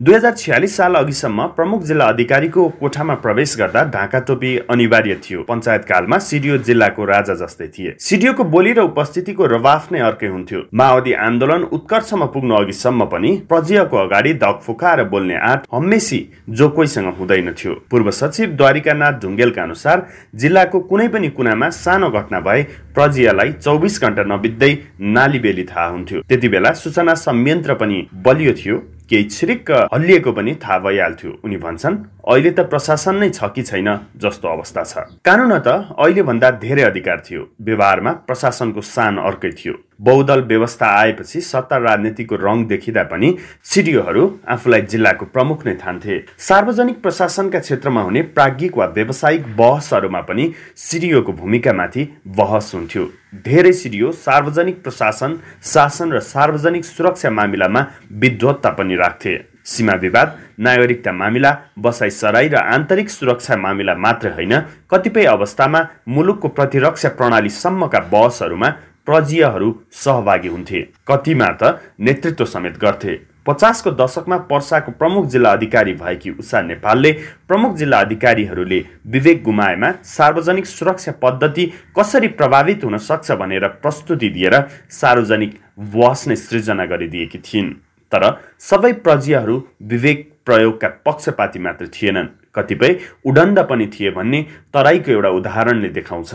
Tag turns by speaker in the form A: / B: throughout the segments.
A: दुई हजार छ्यालिस साल अघिसम्म प्रमुख जिल्ला अधिकारीको कोठामा प्रवेश गर्दा ढाका टोपी अनिवार्य थियो। पञ्चायत कालमा सिडिओ जिल्लाको राजा जस्तै थिए। सिडिओको बोली र उपस्थितिको रवाफ नै अर्कै हुन्थ्यो। माओवादी आन्दोलन उत्कर्षमा पुग्नु अघिसम्म पनि प्रजियको अगाडि धक फुकाएर बोल्ने आँट हमेसी जो कोहीसँग हुँदैन थियो। पूर्व सचिव द्वारिकानाथ ढुङ्गेलका अनुसार जिल्लाको कुनै पनि कुनामा सानो घटना भए प्रजियालाई चौबिस घण्टा नबित्दै नाली बेली थाहा हुन्थ्यो। त्यति बेला सूचना संयन्त्र पनि बलियो थियो। केही छिरिक्क हल्लिएको पनि थाहा भइहाल्थ्यो। उनी भन्छन् अहिले त प्रशासन नै छ कि छैन? जस्तो अवस्था छ। कानुन त अहिले भन्दा धेरै अधिकार थियो। व्यवहारमा प्रशासनको सान अर्कै थियो। बहुदल व्यवस्था आएपछि सत्ता राजनीतिको रङ देखिँदा पनि सिडिओहरू आफूलाई जिल्लाको प्रमुख नै ठान्थे। सार्वजनिक प्रशासनका क्षेत्रमा हुने प्राज्ञिक वा व्यावसायिक बहसहरूमा पनि सिडिओको भूमिकामाथि बहस हुन्थ्यो। धेरै सिडिओ सार्वजनिक प्रशासन शासन र सार्वजनिक सुरक्षा मामिलामा विद्वत्ता पनि राख्थे। सीमा विवाद नागरिकता मामिला बसाइ सराई र आन्तरिक सुरक्षा मामिला मात्र होइन कतिपय अवस्थामा मुलुकको प्रतिरक्षा प्रणालीसम्मका बहसहरूमा प्रजीयहरू सहभागी हुन्थे। कतिमा त नेतृत्व समेत गर्थे। पचासको दशकमा पर्साको प्रमुख जिल्ला अधिकारी भएकी उषा नेपालले प्रमुख जिल्ला अधिकारीहरूले विवेक गुमाएमा सार्वजनिक सुरक्षा पद्धति कसरी प्रभावित हुन सक्छ भनेर प्रस्तुति दिएर सार्वजनिक बहस नै सृजना गरिदिएकी थिइन्। तर सबै प्रजीयहरू विवेक प्रयोगका पक्षपाती मात्र थिएनन्। कतिपय उडन्द पनि थिए भन्ने तराईको एउटा उदाहरणले देखाउँछ।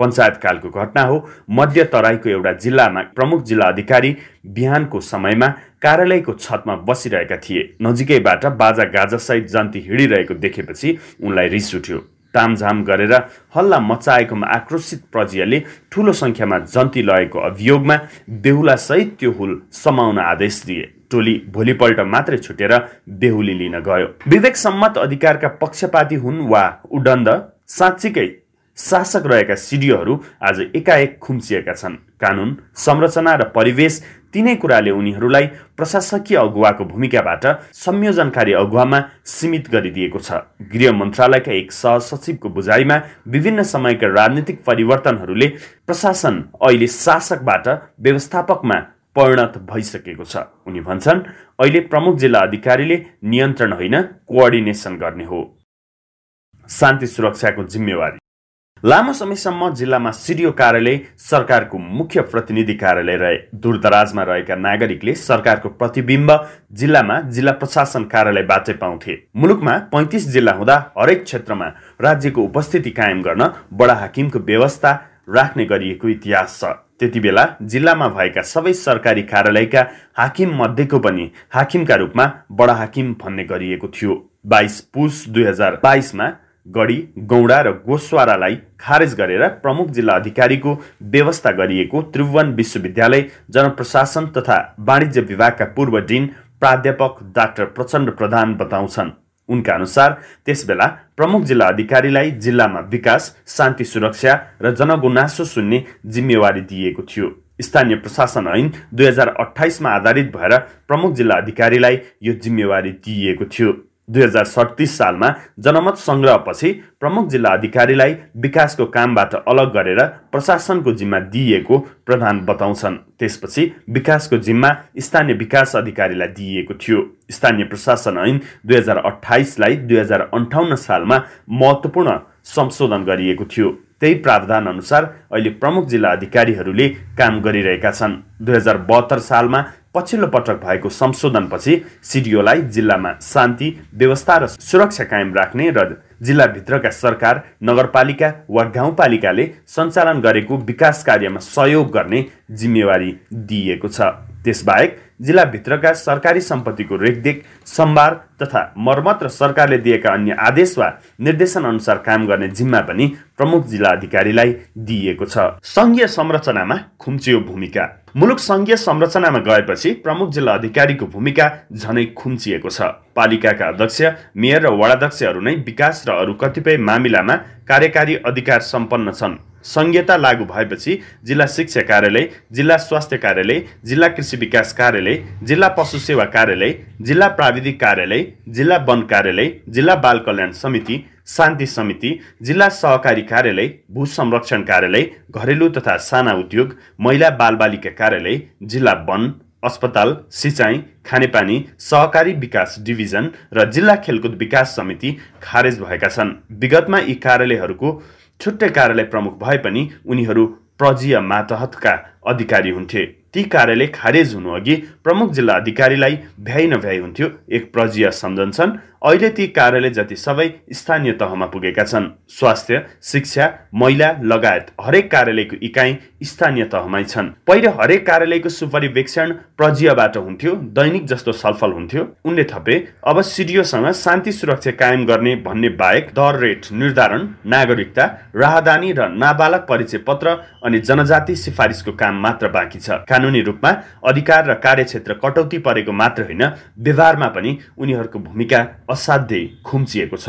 A: पञ्चायतकालको घटना हो। मध्य तराईको एउटा जिल्लामा प्रमुख जिल्ला अधिकारी बिहानको समयमा कार्यालयको छतमा बसिरहेका थिए। नजिकैबाट बाजा गाजासहित जन्ती हिँडिरहेको देखेपछि उनलाई रिस उठ्यो। तामझाम गरेर हल्ला मचाएकोमा आक्रोशित प्रजियाले ठुलो सङ्ख्यामा जन्ती लगेको अभियोगमा बेहुलासहित त्यो हुल समाउन आदेश दिए। टोली भोलिपल्ट मात्रै छुटेर बेहुली लिन गयो। विवेक सम्मत अधिकारका पक्षपाती हुन् वा उडन्द साँच्चीकै शासक रहेका सिडिओहरू आज एकाएक खुम्चिएका छन्। कानुन संरचना र परिवेश तिनै कुराले उनीहरूलाई प्रशासकीय अगुवाको भूमिकाबाट संयोजनकारी अगुवामा सीमित गरिदिएको छ। गृह मन्त्रालयका एक सहसचिवको बुझाइमा विभिन्न समयका राजनीतिक परिवर्तनहरूले प्रशासन अहिले शासकबाट व्यवस्थापकमा परिणत भइसकेको छ। उनी भन्छन् अहिले प्रमुख जिल्ला अधिकारीले नियन्त्रण होइन कोअर्डिनेसन गर्ने हो। शान्ति सुरक्षाको जिम्मेवारी। लामो समयसम्म जिल्लामा सिडिओ कार्यालय सरकारको मुख्य प्रतिनिधि कार्यालय रहे। दूरदराजमा रहेका नागरिकले सरकारको प्रतिबिम्ब जिल्लामा जिल्ला प्रशासन कार्यालयबाटै पाउँथे। मुलुकमा पैँतिस जिल्ला हुँदा हरेक क्षेत्रमा राज्यको उपस्थिति कायम गर्न बडा हाकिमको व्यवस्था राख्ने गरिएको इतिहास छ। त्यति बेला जिल्लामा भएका सबै सरकारी कार्यालयका हाकिम मध्येको पनि हाकिमका रूपमा बडा हाकिम भन्ने गरिएको थियो। बाइस पुस दुई हजार बाइसमा गढी गौडा र गोस्वारालाई खारेज गरेर प्रमुख जिल्ला अधिकारीको व्यवस्था गरिएको त्रिभुवन विश्वविद्यालय जनप्रशासन तथा वाणिज्य विभागका पूर्व डिन प्राध्यापक डाक्टर प्रचण्ड प्रधान बताउँछन्। उनका अनुसार त्यसबेला प्रमुख जिल्ला अधिकारीलाई जिल्लामा विकास शान्ति सुरक्षा र जनगुनासो सुन्ने जिम्मेवारी दिएको थियो। स्थानीय प्रशासन ऐन दुई हजार अठाइसमा आधारित भएर प्रमुख जिल्ला अधिकारीलाई यो जिम्मेवारी दिइएको थियो। दुई हजार सडतिस सालमा जनमत सङ्ग्रहपछि प्रमुख जिल्ला अधिकारीलाई विकासको कामबाट अलग गरेर प्रशासनको जिम्मा दिइएको प्रधान बताउँछन्। त्यसपछि विकासको जिम्मा स्थानीय विकास अधिकारीलाई दिइएको थियो। स्थानीय प्रशासन ऐन दुई हजार अठाइसलाई दुई हजार अन्ठाउन्न सालमा महत्त्वपूर्ण संशोधन गरिएको थियो। त्यही प्रावधान अनुसार अहिले प्रमुख जिल्ला अधिकारीहरूले काम गरिरहेका छन्। दुई हजार बहत्तर सालमा पछिल्लो पटक भएको संशोधनपछि सिडिओलाई जिल्लामा शान्ति व्यवस्था र सुरक्षा कायम राख्ने र जिल्लाभित्रका सरकार नगरपालिका वा गाउँपालिकाले सञ्चालन गरेको विकास कार्यमा सहयोग गर्ने जिम्मेवारी दिइएको छ। त्यसबाहेक जिल्लाभित्रका सरकारी सम्पत्तिको रेखदेख सम्भार तथा मर्मत र सरकारले दिएका अन्य आदेश वा निर्देशन अनुसार काम गर्ने जिम्मा पनि प्रमुख जिल्ला अधिकारीलाई दिइएको छ। सङ्घीय संरचनामा खुम्चियो भूमिका। मुलुक सङ्घीय संरचनामा गएपछि प्रमुख जिल्ला अधिकारीको भूमिका झनै खुम्चिएको छ। पालिकाका अध्यक्ष मेयर र वडाध्यक्षहरू नै विकास र अरू कतिपय मामिलामा कार्यकारी अधिकार सम्पन्न छन्। संहिता लागू भएपछि जिल्ला शिक्षा कार्यालय जिल्ला स्वास्थ्य कार्यालय जिल्ला कृषि विकास कार्यालय जिल्ला पशु सेवा कार्यालय जिल्ला प्राविधिक कार्यालय जिल्ला वन कार्यालय जिल्ला बाल कल्याण समिति शान्ति समिति जिल्ला सहकारी कार्यालय भू संरक्षण कार्यालय घरेलु तथा साना उद्योग महिला बालबालिका कार्यालय जिल्ला वन अस्पताल सिँचाइ खानेपानी सहकारी विकास डिभिजन र जिल्ला खेलकुद विकास समिति खारेज भएका छन्। विगतमा यी कार्यालयहरूको छुट्टै कार्यालय प्रमुख भए पनि उनीहरू प्रजीय मातहतका अधिकारी हुन्थे। ती कार्यालय खारेज हुनु अघि प्रमुख जिल्ला अधिकारीलाई भ्याइ नभ्याइ हुन्थ्यो। एक प्रजीय सम्झन्छन् अहिले ती कार्यालय जति सबै स्थानीय तहमा पुगेका छन्। स्वास्थ्य शिक्षा महिला लगायत हरेक कार्यालयको इकाइ स्थानीय तहमै छन्। पहिले हरेक कार्यालयको सुपरिवेक्षण प्रजीयबाट हुन्थ्यो दैनिक जस्तो छलफल हुन्थ्यो। उनले थपे अब सिडिओसँग शान्ति सुरक्षा कायम गर्ने भन्ने बाहेक दर रेट निर्धारण नागरिकता राहदानी र नाबालक परिचय पत्र अनि जनजाति सिफारिसको काम मात्र बाँकी छ। कानुनी रूपमा अधिकार र कार्यक्षेत्र कटौती परेको मात्र होइन व्यवहारमा पनि उनीहरूको भूमिका असाध्यै खुम्चिएको छ।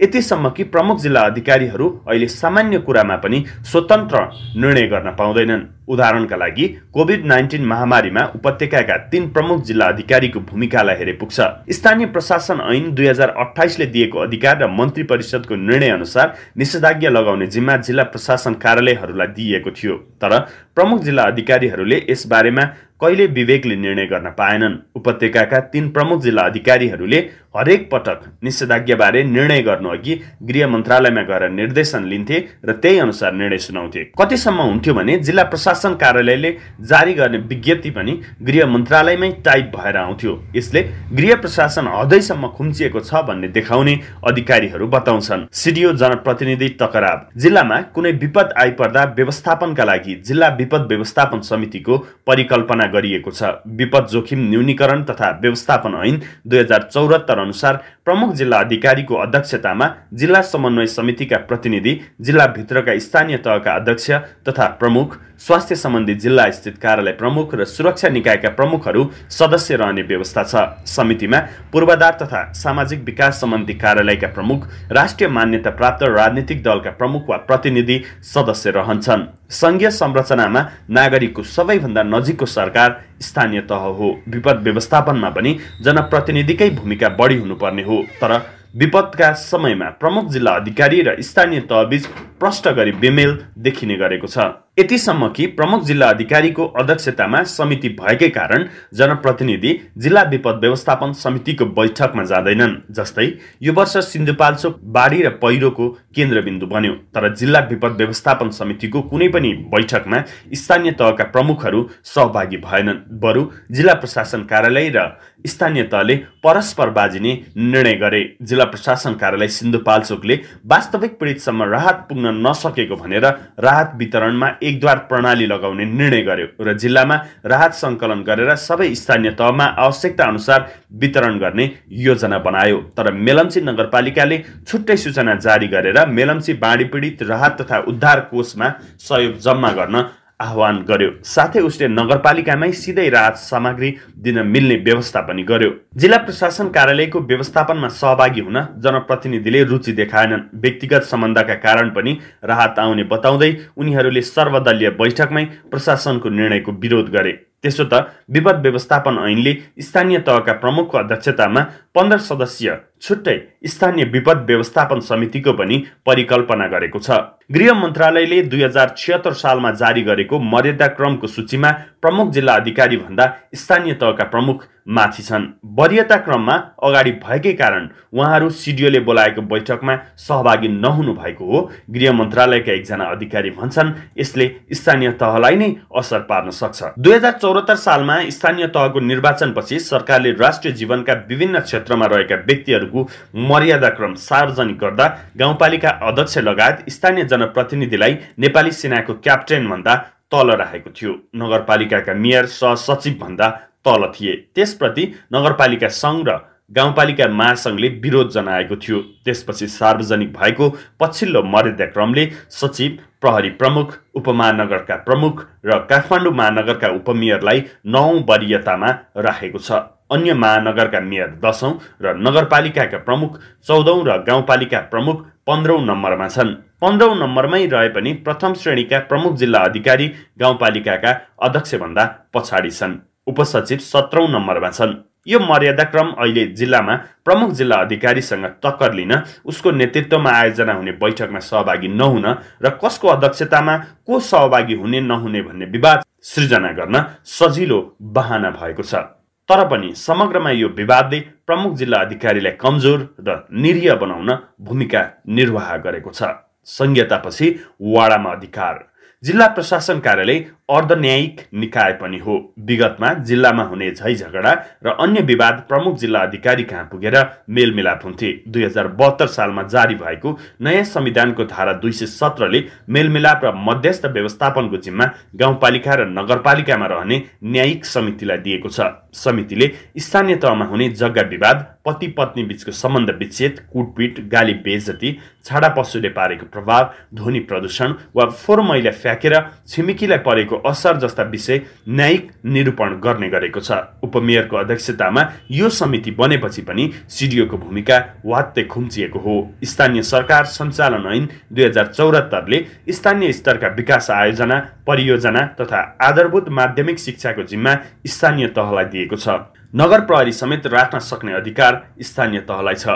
A: यतिसम्म कि प्रमुख जिल्ला अधिकारीहरू अहिले सामान्य कुरामा पनि स्वतन्त्र निर्णय गर्न पाउँदैनन्। उदाहरणका लागि कोभिड नाइन्टिन महामारीमा उपत्यकाका तीन प्रमुख जिल्ला अधिकारीको भूमिकालाई हेरे पुग्छ। स्थानीय प्रशासन ऐन दुई हजार अठाइसले दिएको अधिकार र मन्त्री परिषदको निर्णय अनुसार निषेधाज्ञा लगाउने जिम्मा जिल्ला प्रशासन कार्यालयहरूलाई दिइएको थियो। तर प्रमुख जिल्ला अधिकारीहरूले यसबारेमा कहिले विवेकले निर्णय गर्न पाएनन्। उपत्यकाका तीन प्रमुख जिल्ला अधिकारीहरूले हरेक पटक निषेधाज्ञाबारे निर्णय गर्नु अघि गृह मन्त्रालयमा गएर निर्देशन लिन्थे र त्यही अनुसार निर्णय सुनाउँथे। कतिसम्म हुन्थ्यो भने जिल्ला प्रशासन कार्यालयले जारी गर्ने विज्ञप्ति पनि गृह मन्त्रालयमै टाइप भएर आउँथ्यो। यसले गृह प्रशासन हदैसम्म खुम्चिएको छ भन्ने देखाउने अधिकारीहरू बताउँछन्। सिडिओ जनप्रतिनिधि टकराव। जिल्लामा कुनै विपद आइपर्दा व्यवस्थापनका लागि जिल्ला विपद व्यवस्थापन समितिको परिकल्पना गरिएको छ। विपद जोखिम न्यूनीकरण तथा व्यवस्थापन ऐन दुई हजार चौरात्तर अनुसार प्रमुख जिल्ला अधिकारीको अध्यक्षतामा जिल्ला समन्वय समितिका प्रतिनिधि जिल्लाभित्रका स्थानीय तहका अध्यक्ष तथा प्रमुख स्वास्थ्य सम्बन्धी जिल्ला स्थित कार्यालय प्रमुख र सुरक्षा निकायका प्रमुखहरू सदस्य रहने व्यवस्था छ। समितिमा पूर्वाधार तथा सामाजिक विकास सम्बन्धी कार्यालयका प्रमुख राष्ट्रिय मान्यता प्राप्त राजनीतिक दलका प्रमुख वा प्रतिनिधि सदस्य रहन्छन्। सङ्घीय संरचनामा नागरिकको सबैभन्दा नजिकको सरकार स्थानीय तह हो। विपद व्यवस्थापनमा पनि जनप्रतिनिधिकै भूमिका बढी हुनुपर्ने हो। तर विपदका समयमा प्रमुख जिल्ला अधिकारी र स्थानीय तहबीच प्रष्ट गरी बेमेल देखिने गरेको छ। यतिसम्म कि प्रमुख जिल्ला अधिकारीको अध्यक्षतामा समिति भएकै कारण जनप्रतिनिधि जिल्ला विपद व्यवस्थापन समितिको बैठकमा जाँदैनन् जस्तै यो वर्ष सिन्धुपाल्चोक बाढी र पहिरोको केन्द्रबिन्दु बन्यो। तर जिल्ला विपद व्यवस्थापन समितिको कुनै पनि बैठकमा स्थानीय तहका प्रमुखहरू सहभागी भएनन्। बरु जिल्ला प्रशासन कार्यालय र स्थानीय तहले परस्पर बाजिने निर्णय गरे। जिल्ला प्रशासन कार्यालय सिन्धुपाल्चोकले वास्तविक पीडितसम्म राहत पुग्न नसकेको भनेर राहत वितरणमा एकद्वार प्रणाली लगाउने निर्णय गर्यो र जिल्लामा राहत सङ्कलन गरेर सबै स्थानीय तहमा आवश्यकता अनुसार वितरण गर्ने योजना बनायो। तर मेलम्ची नगरपालिकाले छुट्टै सूचना जारी गरेर मेलम्ची बाढी पीडित राहत तथा उद्धार कोषमा सहयोग जम्मा गर्न आह्वान गर्यो। साथै उसले नगरपालिकामै सिधै राहत सामग्री दिन मिल्ने व्यवस्था पनि गर्यो। जिल्ला प्रशासन कार्यालयको व्यवस्थापनमा सहभागी हुन जनप्रतिनिधिले रुचि देखाएनन्। व्यक्तिगत सम्बन्धका कारण पनि राहत आउने बताउँदै उनीहरूले सर्वदलीय बैठकमै प्रशासनको निर्णयको विरोध गरे। त्यसो त विपद व्यवस्थापन ऐनले स्थानीय तहका प्रमुखको अध्यक्षतामा पन्ध्र सदस्यीय छुट्टै स्थानीय विपद व्यवस्थापन समितिको पनि परिकल्पना गरेको छ। गृह मन्त्रालयले दुई हजार छिहत्तर सालमा जारी गरेको मर्यादा क्रमको सूचीमा प्रमुख जिल्ला अधिकारी भन्दा स्थानीय तहका प्रमुख माथि छन्। वरियता क्रममा अगाडि भएकै कारण उहाँहरू सिडिओले बोलाएको बैठकमा सहभागी नहुनु भएको हो। गृह मन्त्रालयका एकजना अधिकारी भन्छन् यसले स्थानीय तहलाई नै असर पार्न सक्छ। दुई हजार चौरात्तर सालमा स्थानीय तहको निर्वाचनपछि सरकारले राष्ट्रिय जीवनका विभिन्न क्षेत्रमा रहेका व्यक्तिहरूको मर्यादा क्रम सार्वजनिक गर्दा गाउँपालिका अध्यक्ष लगायत स्थानीय जनप्रतिनिधिलाई नेपाली सेनाको क्याप्टेन भन्दा तल राखेको थियो। नगरपालिकाका मेयर सहसचिव भन्दा तल थिए। त्यसप्रति नगरपालिका सङ्घ र गाउँपालिका महासङ्घले विरोध जनाएको थियो। त्यसपछि सार्वजनिक भएको पछिल्लो मर्यादा क्रमले सचिव प्रहरी प्रमुख उपमहानगरका प्रमुख र काठमाडौँ महानगरका उपमेयरलाई नौ वरियतामा राखेको छ। अन्य महानगरका मेयर दसौँ र नगरपालिकाका प्रमुख चौधौँ र गाउँपालिका प्रमुख पन्ध्रौँ नम्बरमा छन्। पन्ध्रौँ नम्बरमै रहे पनि प्रथम श्रेणीका प्रमुख जिल्ला अधिकारी गाउँपालिकाका अध्यक्षभन्दा पछाडि छन्। उपसचिव सत्रौँ नम्बरमा छन्। यो मर्यादा क्रम अहिले जिल्लामा प्रमुख जिल्ला अधिकारीसँग टक्कर लिन उसको नेतृत्वमा आयोजना हुने बैठकमा सहभागी नहुन र कसको अध्यक्षतामा को सहभागी हुने नहुने भन्ने विवाद सृजना गर्न सजिलो बहाना भएको छ। तर पनि समग्रमा यो विवादले प्रमुख जिल्ला अधिकारीलाई कमजोर र निरीह बनाउन भूमिका निर्वाह गरेको छ। संहितापछि वाडामा अधिकार। जिल्ला प्रशासन कार्यालय अर्धन्यायिक निकाय पनि हो। विगतमा जिल्लामा हुने झै झगडा र अन्य विवाद प्रमुख जिल्ला अधिकारी कहाँ पुगेर मेलमिलाप हुन्थे। दुई हजार बहत्तर सालमा जारी भएको नयाँ संविधानको धारा दुई सय सत्रले मेलमिलाप र मध्यस्थ व्यवस्थापनको जिम्मा गाउँपालिका र नगरपालिकामा रहने न्यायिक समितिलाई दिएको छ। समितिले स्थानीय तहमा हुने जग्गा विवाद पति पत्नी बीचको सम्बन्ध विच्छेद कुटपिट गाली बेजती छाडा पशुले पारेको प्रभाव ध्वनि प्रदूषण वा फोहोर मैला फ्याँकेर छिमेकीलाई परेको गरेको असर जस्ता विषय न्यायिक निरूपण गर्ने गरेको छ। उपमेयरको अध्यक्षतामा यो समिति बनेपछि पनि सिडिओको भूमिका वात्तै खुम्चिएको हो। स्थानीय सरकार सञ्चालन ऐन दुई हजार चौरात्तरले स्थानीय स्तरका विकास आयोजना परियोजना तथा आधारभूत माध्यमिक शिक्षाको जिम्मा स्थानीय तहलाई दिएको छ। नगर प्रहरी समेत राख्न सक्ने अधिकार स्थानीय तहलाई छ।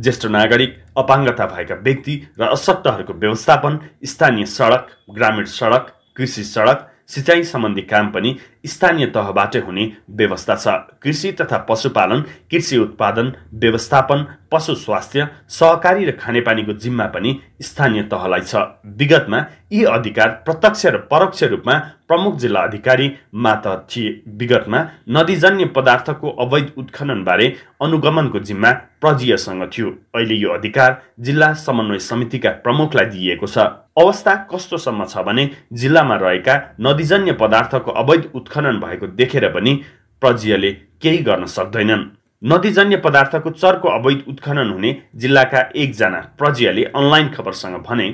A: ज्येष्ठ नागरिक अपाङ्गता भएका व्यक्ति र असक्तहरूको व्यवस्थापन स्थानीय सडक ग्रामीण सडक कृषि सडक सिँचाइ सम्बन्धी काम पनि स्थानीय तहबाटै हुने व्यवस्था छ। कृषि तथा पशुपालन कृषि उत्पादन व्यवस्थापन पशु स्वास्थ्य सहकारी र खानेपानीको जिम्मा पनि स्थानीय तहलाई छ। विगतमा यी अधिकार प्रत्यक्ष र परोक्ष रूपमा प्रमुख जिल्ला अधिकारी मातहत थिए। विगतमा नदीजन्य पदार्थको अवैध उत्खननबारे अनुगमनको जिम्मा प्रजीयसँग थियो। अहिले यो अधिकार जिल्ला समन्वय समितिका प्रमुखलाई दिइएको छ। अवस्था कस्तोसम्म छ भने जिल्लामा रहेका नदीजन्य पदार्थको अवैध उत्खनन भएको देखेर पनि प्रजीयले केही गर्न सक्दैनन्। नदीजन्य पदार्थको चर्को अवैध उत्खनन हुने जिल्लाका एकजना प्रजीयले अनलाइन खबरसँग भने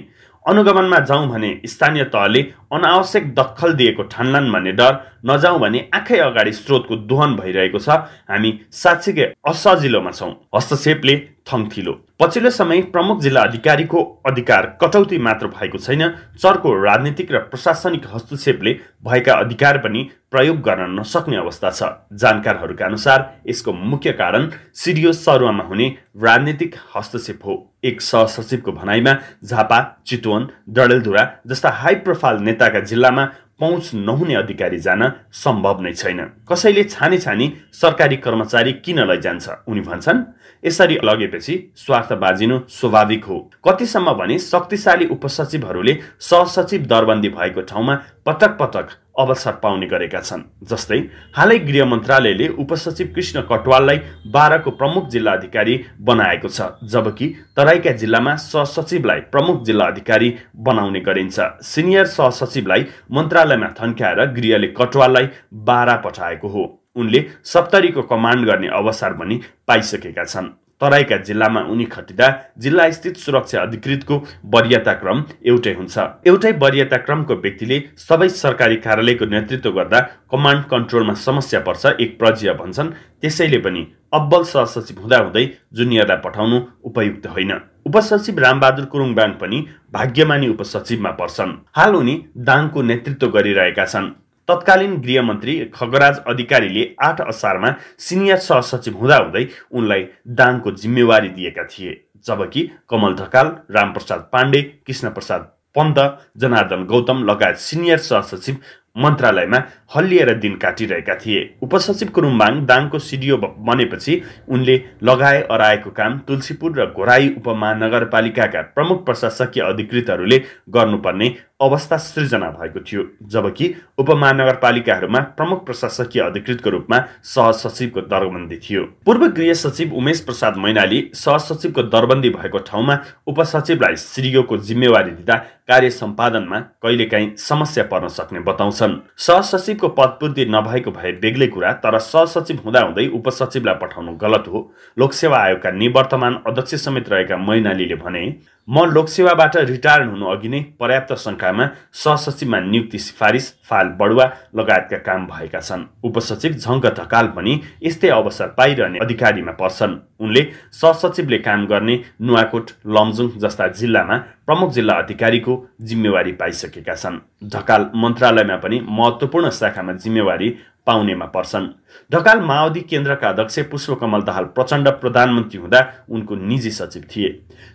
A: अनुगमनमा जाउँ भने स्थानीय तहले अनावश्यक दखल दिएको ठान्लान् भन्ने डर नजाउँ भने आँखै अगाडि स्रोतको दोहन भइरहेको छ। हामी साँच्चीकै असजिलोमा छौँ। हस्तक्षेपले थङथिलो पछिल्लो समय प्रमुख जिल्ला अधिकारीको अधिकार कटौती मात्र भएको छैन। चरको राजनीतिक र प्रशासनिक हस्तक्षेपले भएका अधिकार पनि प्रयोग गर्न नसक्ने अवस्था छ। जानकारहरूका अनुसार यसको मुख्य कारण सिडिओ सरुवामा हुने राजनीतिक हस्तक्षेप हो। एक सहसचिवको भनाइमा झापा चितवन डडेलधुरा जस्ता हाई प्रोफाइल नेताका जिल्लामा पहुँच नहुने अधिकारी जान सम्भव नै छैन। कसैले छानी छानी सरकारी कर्मचारी किन लैजान्छ? उनी भन्छन् यसरी लगेपछि स्वार्थ बाजिनु स्वाभाविक हो। कतिसम्म भने शक्तिशाली उपसचिवहरूले सहसचिव दरबन्दी भएको ठाउँमा पटक पटक अवसर पाउने गरेका छन् जस्तै हालै गृह मन्त्रालयले उपसचिव कृष्ण कटवाललाई बाह्रको प्रमुख जिल्ला अधिकारी बनाएको छ जबकि तराईका जिल्लामा सहसचिवलाई प्रमुख जिल्ला अधिकारी बनाउने गरिन्छ। सिनियर सहसचिवलाई मन्त्रालयमा थन्क्याएर गृहले कटवाललाई बाह्र पठाएको हो। उनले सप्तरीको कमान्ड गर्ने अवसर पनि पाइसकेका छन्। तराईका जिल्लामा उनी खटिँदा जिल्ला स्थित सुरक्षा अधिकृतको वरियता क्रम एउटै हुन्छ। एउटै वरियता क्रमको व्यक्तिले सबै सरकारी कार्यालयको नेतृत्व गर्दा कमान्ड कन्ट्रोलमा समस्या पर्छ एक प्रजीय भन्छन्। त्यसैले पनि अब्बल सहसचिव हुँदाहुँदै जुनियरलाई पठाउनु उपयुक्त होइन। उपसचिव रामबहादुर कुरुङबाङ पनि भाग्यमानी उपसचिवमा पर्छन्। हाल उनी दाङको नेतृत्व गरिरहेका छन्। तत्कालीन गृहमन्त्री खगराज अधिकारीले आठ असारमा सिनियर सहसचिव हुँदाहुँदै उनलाई दाङको जिम्मेवारी दिएका थिए जबकि कमल ढकाल रामप्रसाद पाण्डे कृष्णप्रसाद पन्त जनार्दन गौतम लगायत सिनियर सहसचिव मन्त्रालयमा हल्लिएर दिन काटिरहेका थिए। उपसचिव कुरुम्बाङ दाङको सिडिओ बनेपछि उनले लगाए अराएको काम तुलसीपुर र घोराई उपमहानगरपालिकाका प्रमुख प्रशासकीय अधिकृतहरूले गर्नुपर्ने अवस्था सृजना भएको थियो जबकि उपमहानगरपालिकाहरूमा प्रमुख प्रशासकीय अधिकृतको रूपमा सहसचिवको दरबन्दी थियो। पूर्व गृह सचिव उमेश प्रसाद मैनाली सहसचिवको दरबन्दी भएको ठाउँमा उपसचिवलाई सिडिओको जिम्मेवारी दिँदा कार्य सम्पादनमा कहिलेकाहीँ समस्या पर्न सक्ने बताउँछन् सहसचिवको पदपूर्ति नभएको भए बेग्लै कुरा तर सहसचिव हुँदाहुँदै उपसचिवलाई पठाउनु गलत हो। लोकसेवा आयोगका निवर्तमान अध्यक्ष समेत रहेका मैनालीले भने म लोकसेवाबाट रिटायर हुनु अघि नै पर्याप्त सङ्ख्यामा सहसचिवमा नियुक्ति सिफारिस फाल बढुवा लगायतका काम भएका छन्। उपसचिव झङ्ग ढकाल पनि यस्तै अवसर पाइरहने अधिकारीमा पर्छन्। उनले सहसचिवले काम गर्ने नुवाकोट लमजुङ जस्ता जिल्लामा प्रमुख जिल्ला अधिकारीको जिम्मेवारी पाइसकेका छन्। ढकाल मन्त्रालयमा पनि महत्त्वपूर्ण शाखामा जिम्मेवारी पाउनेमा पर्छन्। ढकाल माओवादी केन्द्रका अध्यक्ष पुष्पकमल दाहाल प्रचण्ड प्रधानमन्त्री हुँदा उनको निजी सचिव थिए।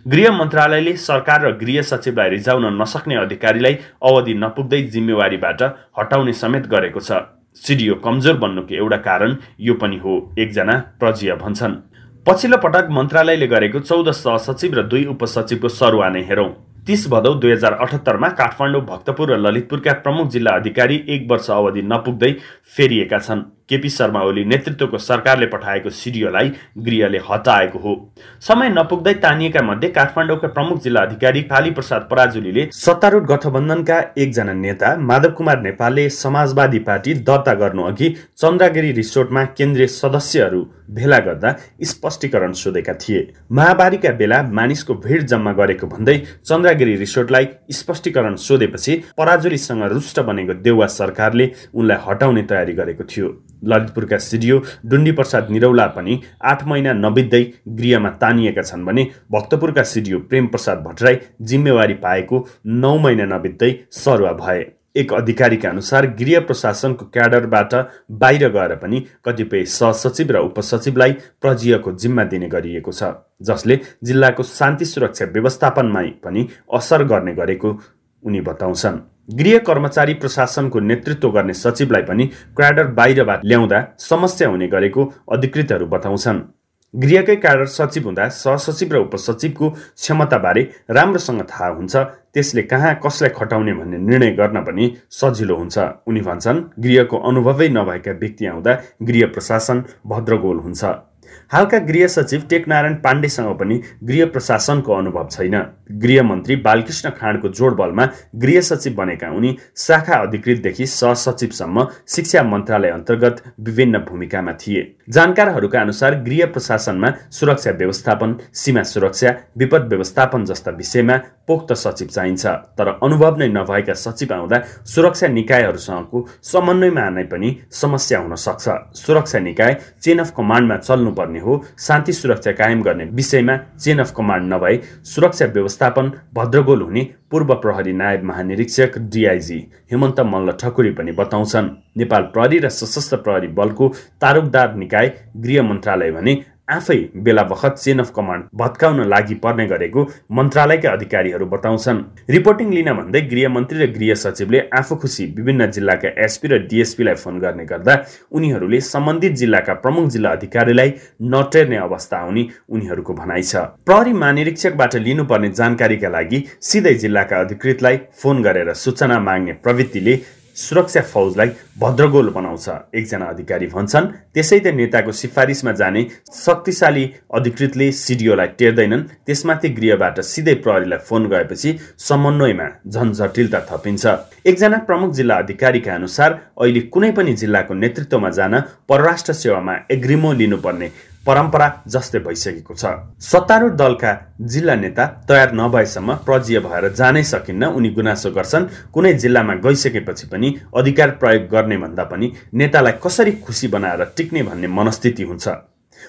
A: गृह मन्त्रालयले सरकार र गृह सचिवलाई रिजाउन नसक्ने अधिकारीलाई अवधि नपुग्दै जिम्मेवारीबाट हटाउने समेत गरेको छ। सिडिओ कमजोर बन्नुको एउटा कारण यो पनि हो एकजना प्रजिया भन्छन्। पछिल्लो पटक मन्त्रालयले गरेको चौध सहसचिव र दुई उपसचिवको सरुवा नै हेरौँ। तिस भदौ दुई हजार अठहत्तरमा काठमाडौँ भक्तपुर र ललितपुरका प्रमुख जिल्ला अधिकारी एक वर्ष अवधि नपुग्दै फेरिएका छन्। केपी शर्मा ओली नेतृत्वको सरकारले पठाएको सिडिओलाई गृहले हटाएको हो। समय नपुग्दै तानिएका मध्ये काठमाडौँका प्रमुख जिल्ला अधिकारी काली प्रसाद पराजुलीले सत्तारूढ गठबन्धनका एकजना नेता माधव कुमार नेपालले समाजवादी पार्टी दर्ता गर्नु अघि चन्द्रगिरी रिसोर्टमा केन्द्रीय सदस्यहरू भेला गर्दा स्पष्टीकरण सोधेका थिए। महामारीका बेला मानिसको भिड जम्मा गरेको भन्दै चन्द्रगिरी रिसोर्टलाई स्पष्टीकरण सोधेपछि पराजुलीसँग रुष्ट बनेको देउवा सरकारले उनलाई हटाउने तयारी गरेको थियो। ललितपुरका सिडिओ डुन्डी प्रसाद निरौला पनि आठ महिना नबित्दै गृहमा तानिएका छन् भने भक्तपुरका सिडिओ प्रेम प्रसाद भट्टराई जिम्मेवारी पाएको नौ महिना नबित्दै सरुवा भए। एक अधिकारीका अनुसार गृह प्रशासनको क्याडरबाट बाहिर गएर पनि कतिपय सहसचिव र उपसचिवलाई प्रजीयको जिम्मा दिने गरिएको छ जसले जिल्लाको शान्ति सुरक्षा व्यवस्थापनमा पनि असर गर्ने गरेको उनी बताउँछन्। गृह कर्मचारी प्रशासनको नेतृत्व गर्ने सचिवलाई पनि क्याडर बाहिरबाट ल्याउँदा समस्या हुने गरेको अधिकृतहरू बताउँछन्। गृहकै क्याडर सचिव हुँदा सहसचिव र उपसचिवको क्षमताबारे राम्रोसँग थाहा हुन्छ। त्यसले कहाँ कसलाई खटाउने भन्ने निर्णय गर्न पनि सजिलो हुन्छ। उनी भन्छन् गृहको अनुभवै नभएका व्यक्ति आउँदा गृह प्रशासन भद्रगोल हुन्छ। हालका गृह सचिव टेकनारायण पाण्डेसँग पनि गृह प्रशासनको अनुभव छैन। गृहमन्त्री बालकृष्ण खाँडको जोडबलमा गृह सचिव बनेका उनी शाखा अधिकृतदेखि सहसचिवसम्म शिक्षा मन्त्रालय अन्तर्गत विभिन्न भूमिकामा थिए। जानकारहरूका अनुसार गृह प्रशासनमा सुरक्षा व्यवस्थापन सीमा सुरक्षा विपद व्यवस्थापन जस्ता विषयमा पोख्त सचिव चाहिन्छ। तर अनुभव नै नभएका सचिव आउँदा सुरक्षा निकायहरूसँगको समन्वयमा नै पनि समस्या हुन सक्छ। सुरक्षा निकाय चेन अफ कमान्डमा चल्नुपर्ने हो शान्ति सुरक्षा कायम गर्ने विषयमा चेन अफ कमान्ड नभए सुरक्षा व्यवस्थापन भद्रगोल हुने पूर्व प्रहरी नायब महानिरीक्षक डिआइजी हेमन्त मल्ल ठकुरी पनि बताउँछन्। नेपाल प्रहरी र सशस्त्र प्रहरी बलको तारुकदार निकाय गृह मन्त्रालय भने आफै बेला बखत चेन अफ कमान्ड भत्काउन लागि पर्ने गरेको मन्त्रालयका अधिकारीहरू बताउँछन्। रिपोर्टिङ लिन भन्दै गृहमन्त्री र गृह सचिवले आफू खुसी विभिन्न जिल्लाका एसपी र डिएसपीलाई फोन गर्ने गर्दा उनीहरूले सम्बन्धित जिल्लाका प्रमुख जिल्ला अधिकारीलाई नटेर्ने अवस्था आउने उनीहरूको भनाइ छ। प्रहरी महानिरीक्षकबाट लिनुपर्ने जानकारीका लागि सिधै जिल्लाका अधिकृतलाई फोन गरेर सूचना माग्ने प्रवृत्तिले सुरक्षा फौजलाई भद्रगोल बनाउँछ एकजना अधिकारी भन्छन्। त्यसै त नेताको सिफारिसमा जाने शक्तिशाली अधिकृतले सिडिओलाई टेर्दैनन्। त्यसमाथि गृहबाट सिधै प्रहरीलाई फोन गएपछि समन्वयमा झन जटिलता थपिन्छ। एकजना प्रमुख जिल्ला अधिकारीका अनुसार अहिले कुनै पनि जिल्लाको नेतृत्वमा जान परराष्ट्र सेवामा एग्रिमो लिनुपर्ने परम्परा जस्तै भइसकेको छ। सत्तारूढ दलका जिल्ला नेता तयार नभएसम्म प्रजीय भएर जानै सकिन्न उनी गुनासो गर्छन्। कुनै जिल्लामा गइसकेपछि पनि अधिकार प्रयोग गर्ने भन्दा पनि नेतालाई कसरी खुसी बनाएर टिक्ने भन्ने मनस्थिति हुन्छ।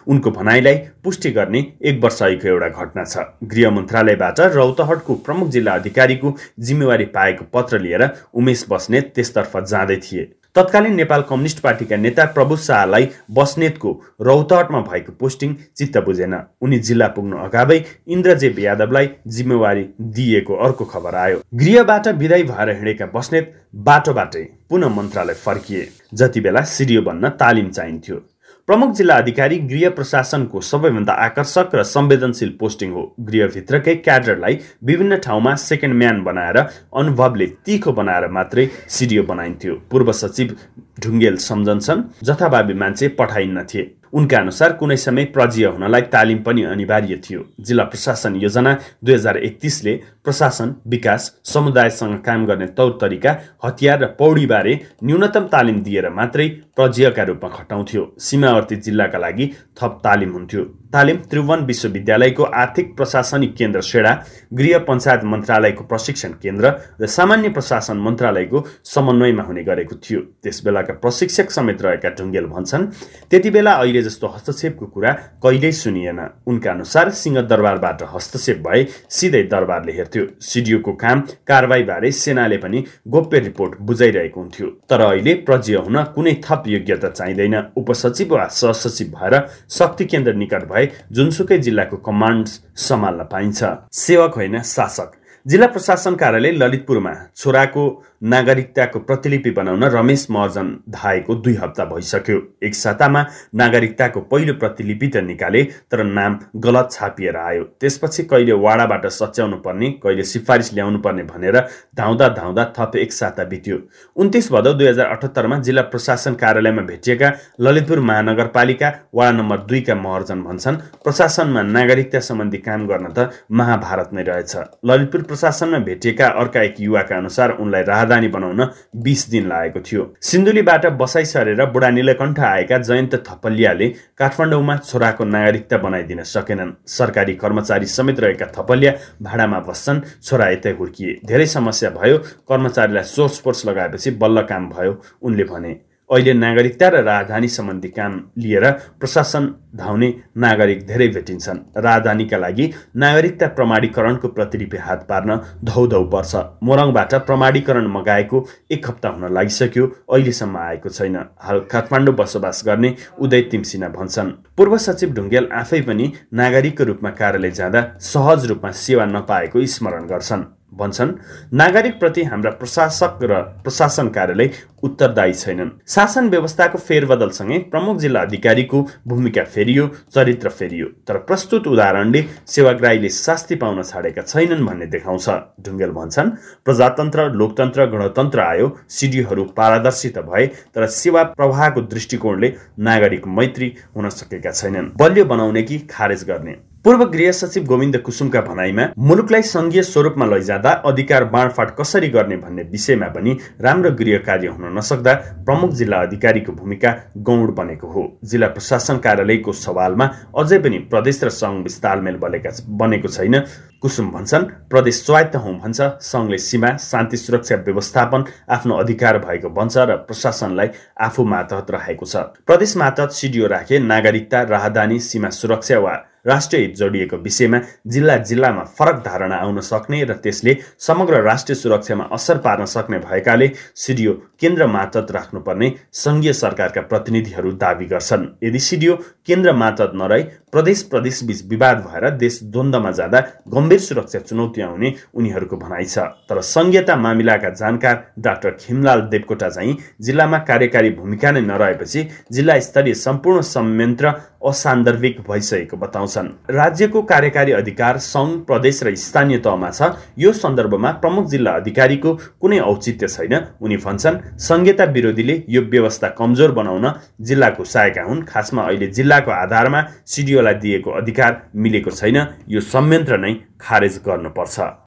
A: उनको भनाइलाई पुष्टि गर्ने एक वर्ष अघिको एउटा घटना छ। गृह मन्त्रालयबाट रौतहटको प्रमुख जिल्ला अधिकारीको जिम्मेवारी पाएको पत्र लिएर उमेश बस्नेत त्यसतर्फ जाँदै थिए। तत्कालीन नेपाल कम्युनिस्ट पार्टीका नेता प्रभु शाहलाई बस्नेतको रौतहटमा भएको पोस्टिङ चित्त बुझेन। उनी जिल्ला पुग्नु अगावै इन्द्रजेव यादवलाई जिम्मेवारी दिएको अर्को खबर आयो। गृहबाट विदाई भएर हिँडेका बस्नेत बाटोबाटै पुनः मन्त्रालय फर्किए। जति बेला सिडिओ बन्न तालिम चाहिन्थ्यो। प्रमुख जिल्ला अधिकारी गृह प्रशासनको सबैभन्दा आकर्षक र संवेदनशील पोस्टिङ हो। गृहभित्रकै क्याडरलाई विभिन्न ठाउँमा सेकेन्ड म्यान बनाएर अनुभवले तिखो बनाएर मात्रै सिडिओ बनाइन्थ्यो। पूर्व सचिव ढुङ्गेल सम्झन्छन् जथाभावी मान्छे पठाइन्नथे उनका अनुसार कुनै समय प्रजीय हुनलाई तालिम पनि अनिवार्य थियो। जिल्ला प्रशासन योजना दुई हजार एकतिसले प्रशासन विकास समुदायसँग काम गर्ने तौर तरिका हतियार र पौडीबारे न्यूनतम तालिम दिएर मात्रै प्रजीयका रूपमा खटाउँथ्यो। सीमावर्ती जिल्लाका लागि थप तालिम हुन्थ्यो। तालिम त्रिभुवन विश्वविद्यालयको आर्थिक प्रशासनिक केन्द्र सेडा गृह पञ्चायत मन्त्रालयको प्रशिक्षण केन्द्र र सामान्य प्रशासन मन्त्रालयको समन्वयमा हुने गरेको थियो। त्यस बेलाका प्रशिक्षक समेत रहेका ढुङ्गेल भन्छन् त्यति बेला अहिले जस्तो हस्तक्षेपको कुरा कहिल्यै सुनिएन। उनका अनुसार सिंहदरबारबाट हस्तक्षेप भए सिधै दरबारले हेर्थ्यो। सिडिओको काम कारवाहीबारे सेनाले पनि गोप्य रिपोर्ट बुझाइरहेको हुन्थ्यो। तर अहिले प्रज्य हुन कुनै थप योग्यता चाहिँदैन। उपसचिव वा सहसचिव भएर शक्ति केन्द्र निकट भए जुनसुकै जिल्लाको कमान्ड सम्हाल्न पाइन्छ। सेवक होइन शासक। जिल्ला प्रशासन कार्यालय ललितपुरमा छोराको नागरिकताको प्रतिलिपि बनाउन रमेश महर्जन धाएको दुई हप्ता भइसक्यो। एक सातामा नागरिकताको पहिलो प्रतिलिपि त निकाले तर नाम गलत छापिएर आयो। त्यसपछि कहिले वाडाबाट सच्याउनु पर्ने कहिले सिफारिस ल्याउनु पर्ने भनेर धाउँदा धाउँदा थप एक साता बित्यो। उन्तिस भदौ दुई हजार अठहत्तरमा जिल्ला प्रशासन कार्यालयमा भेटिएका ललितपुर महानगरपालिका वाडा नम्बर दुईका महर्जन भन्छन् प्रशासनमा नागरिकता सम्बन्धी काम गर्न त महाभारत नै रहेछ। ललितपुर प्रशासनमा भेटिएका अर्का एक युवाका अनुसार उनलाई राहत राजधानी बनाउन बिस दिन लागेको थियो। सिन्धुलीबाट बसाइ सरेर बुढा नीलकण्ठ आएका जयन्त थपलियाले काठमाडौँमा छोराको नागरिकता बनाइदिन सकेनन्। सरकारी कर्मचारी समेत रहेका थपलिया भाडामा बस्छन् छोरा यतै हुर्किए। धेरै समस्या भयो कर्मचारीलाई सोर्स फोर्स लगाएपछि बल्ल काम भयो उनले भने। अहिले नागरिकता र राजधानी सम्बन्धी काम लिएर प्रशासन धाउने नागरिक धेरै भेटिन्छन्। राजधानीका लागि नागरिकता प्रमाणीकरणको प्रतिलिपि हात पार्न धौधौ पर्छ। मोरङबाट प्रमाणीकरण मगाएको एक हप्ता हुन लागिसक्यो अहिलेसम्म आएको छैन। हाल काठमाडौँ बसोबास गर्ने उदय तिमसिना भन्छन्। पूर्व सचिव ढुङ्गेल आफै पनि नागरिकको रूपमा कार्यालय जाँदा सहज रूपमा सेवा नपाएको स्मरण गर्छन्। भन्छन् नागरिकप्रति हाम्रा प्रशासक र प्रशासन कार्यालय उत्तरदायी छैनन्। शासन व्यवस्थाको फेरबदलसँगै प्रमुख जिल्ला अधिकारीको भूमिका फेरियो चरित्र फेरियो। तर प्रस्तुत उदाहरणले सेवाग्राहीले शास्ति पाउन छाडेका छैनन् भन्ने देखाउँछ। ढुङ्गेल भन्छन् प्रजातन्त्र लोकतन्त्र गणतन्त्र आयो सिडिओहरू पारदर्शी त भए तर सेवा प्रवाहको दृष्टिकोणले नागरिक मैत्री हुन सकेका छैनन्। बलियो बनाउने कि खारेज गर्ने? पूर्व गृह सचिव गोविन्द कुसुमका भनाइमा मुलुकलाई सङ्घीय स्वरूपमा लैजाँदा अधिकार बाँडफाँड कसरी गर्ने भन्ने विषयमा पनि राम्रो गृह कार्य हुन नसक्दा प्रमुख जिल्ला अधिकारीको भूमिका गौड बनेको हो। जिल्ला प्रशासन कार्यालयको सवालमा अझै पनि प्रदेश र सङ्घ तालमेल बनेका बनेको छैन। कुसुम भन्छन् प्रदेश स्वायत्त हौ भन्छ। सङ्घले सीमा शान्ति सुरक्षा व्यवस्थापन आफ्नो अधिकार भएको भन्छ र प्रशासनलाई आफू मातहत राखेको छ। प्रदेश मातहत सिडिओ राखे नागरिकता राहदानी सीमा सुरक्षा वा राष्ट्रिय हित जोडिएको विषयमा जिल्ला जिल्लामा फरक धारणा आउन सक्ने र त्यसले समग्र राष्ट्रिय सुरक्षामा असर पार्न सक्ने भएकाले सिडिओ केन्द्र मातहत राख्नुपर्ने सङ्घीय सरकारका प्रतिनिधिहरू दावी गर्छन्। यदि सिडिओ केन्द्र मातहत नरही प्रदेश प्रदेशबीच विवाद भएर देश द्वन्द्वमा जाँदा गम्भीर सुरक्षा चुनौती आउने उनीहरूको भनाइ छ। तर सङ्घीयता मामिलाका जानकार डाक्टर खिमलाल देवकोटा चाहिँ जिल्लामा कार्यकारी भूमिका नै नरहेपछि जिल्ला स्तरीय सम्पूर्ण संयन्त्र असान्दर्भिक भइसकेको बताउँछन्। राज्यको कार्यकारी अधिकार सङ्घ प्रदेश र स्थानीय तहमा छ। यो सन्दर्भमा प्रमुख जिल्ला अधिकारीको कुनै औचित्य छैन। उनी भन्छन् संहिता विरोधीले यो व्यवस्था कमजोर बनाउन जिल्ला घुसाएका हुन्। खासमा अहिले जिल्लाको आधारमा सिडिओलाई दिएको अधिकार मिलेको छैन। यो संयन्त्र नै खारेज गर्नुपर्छ।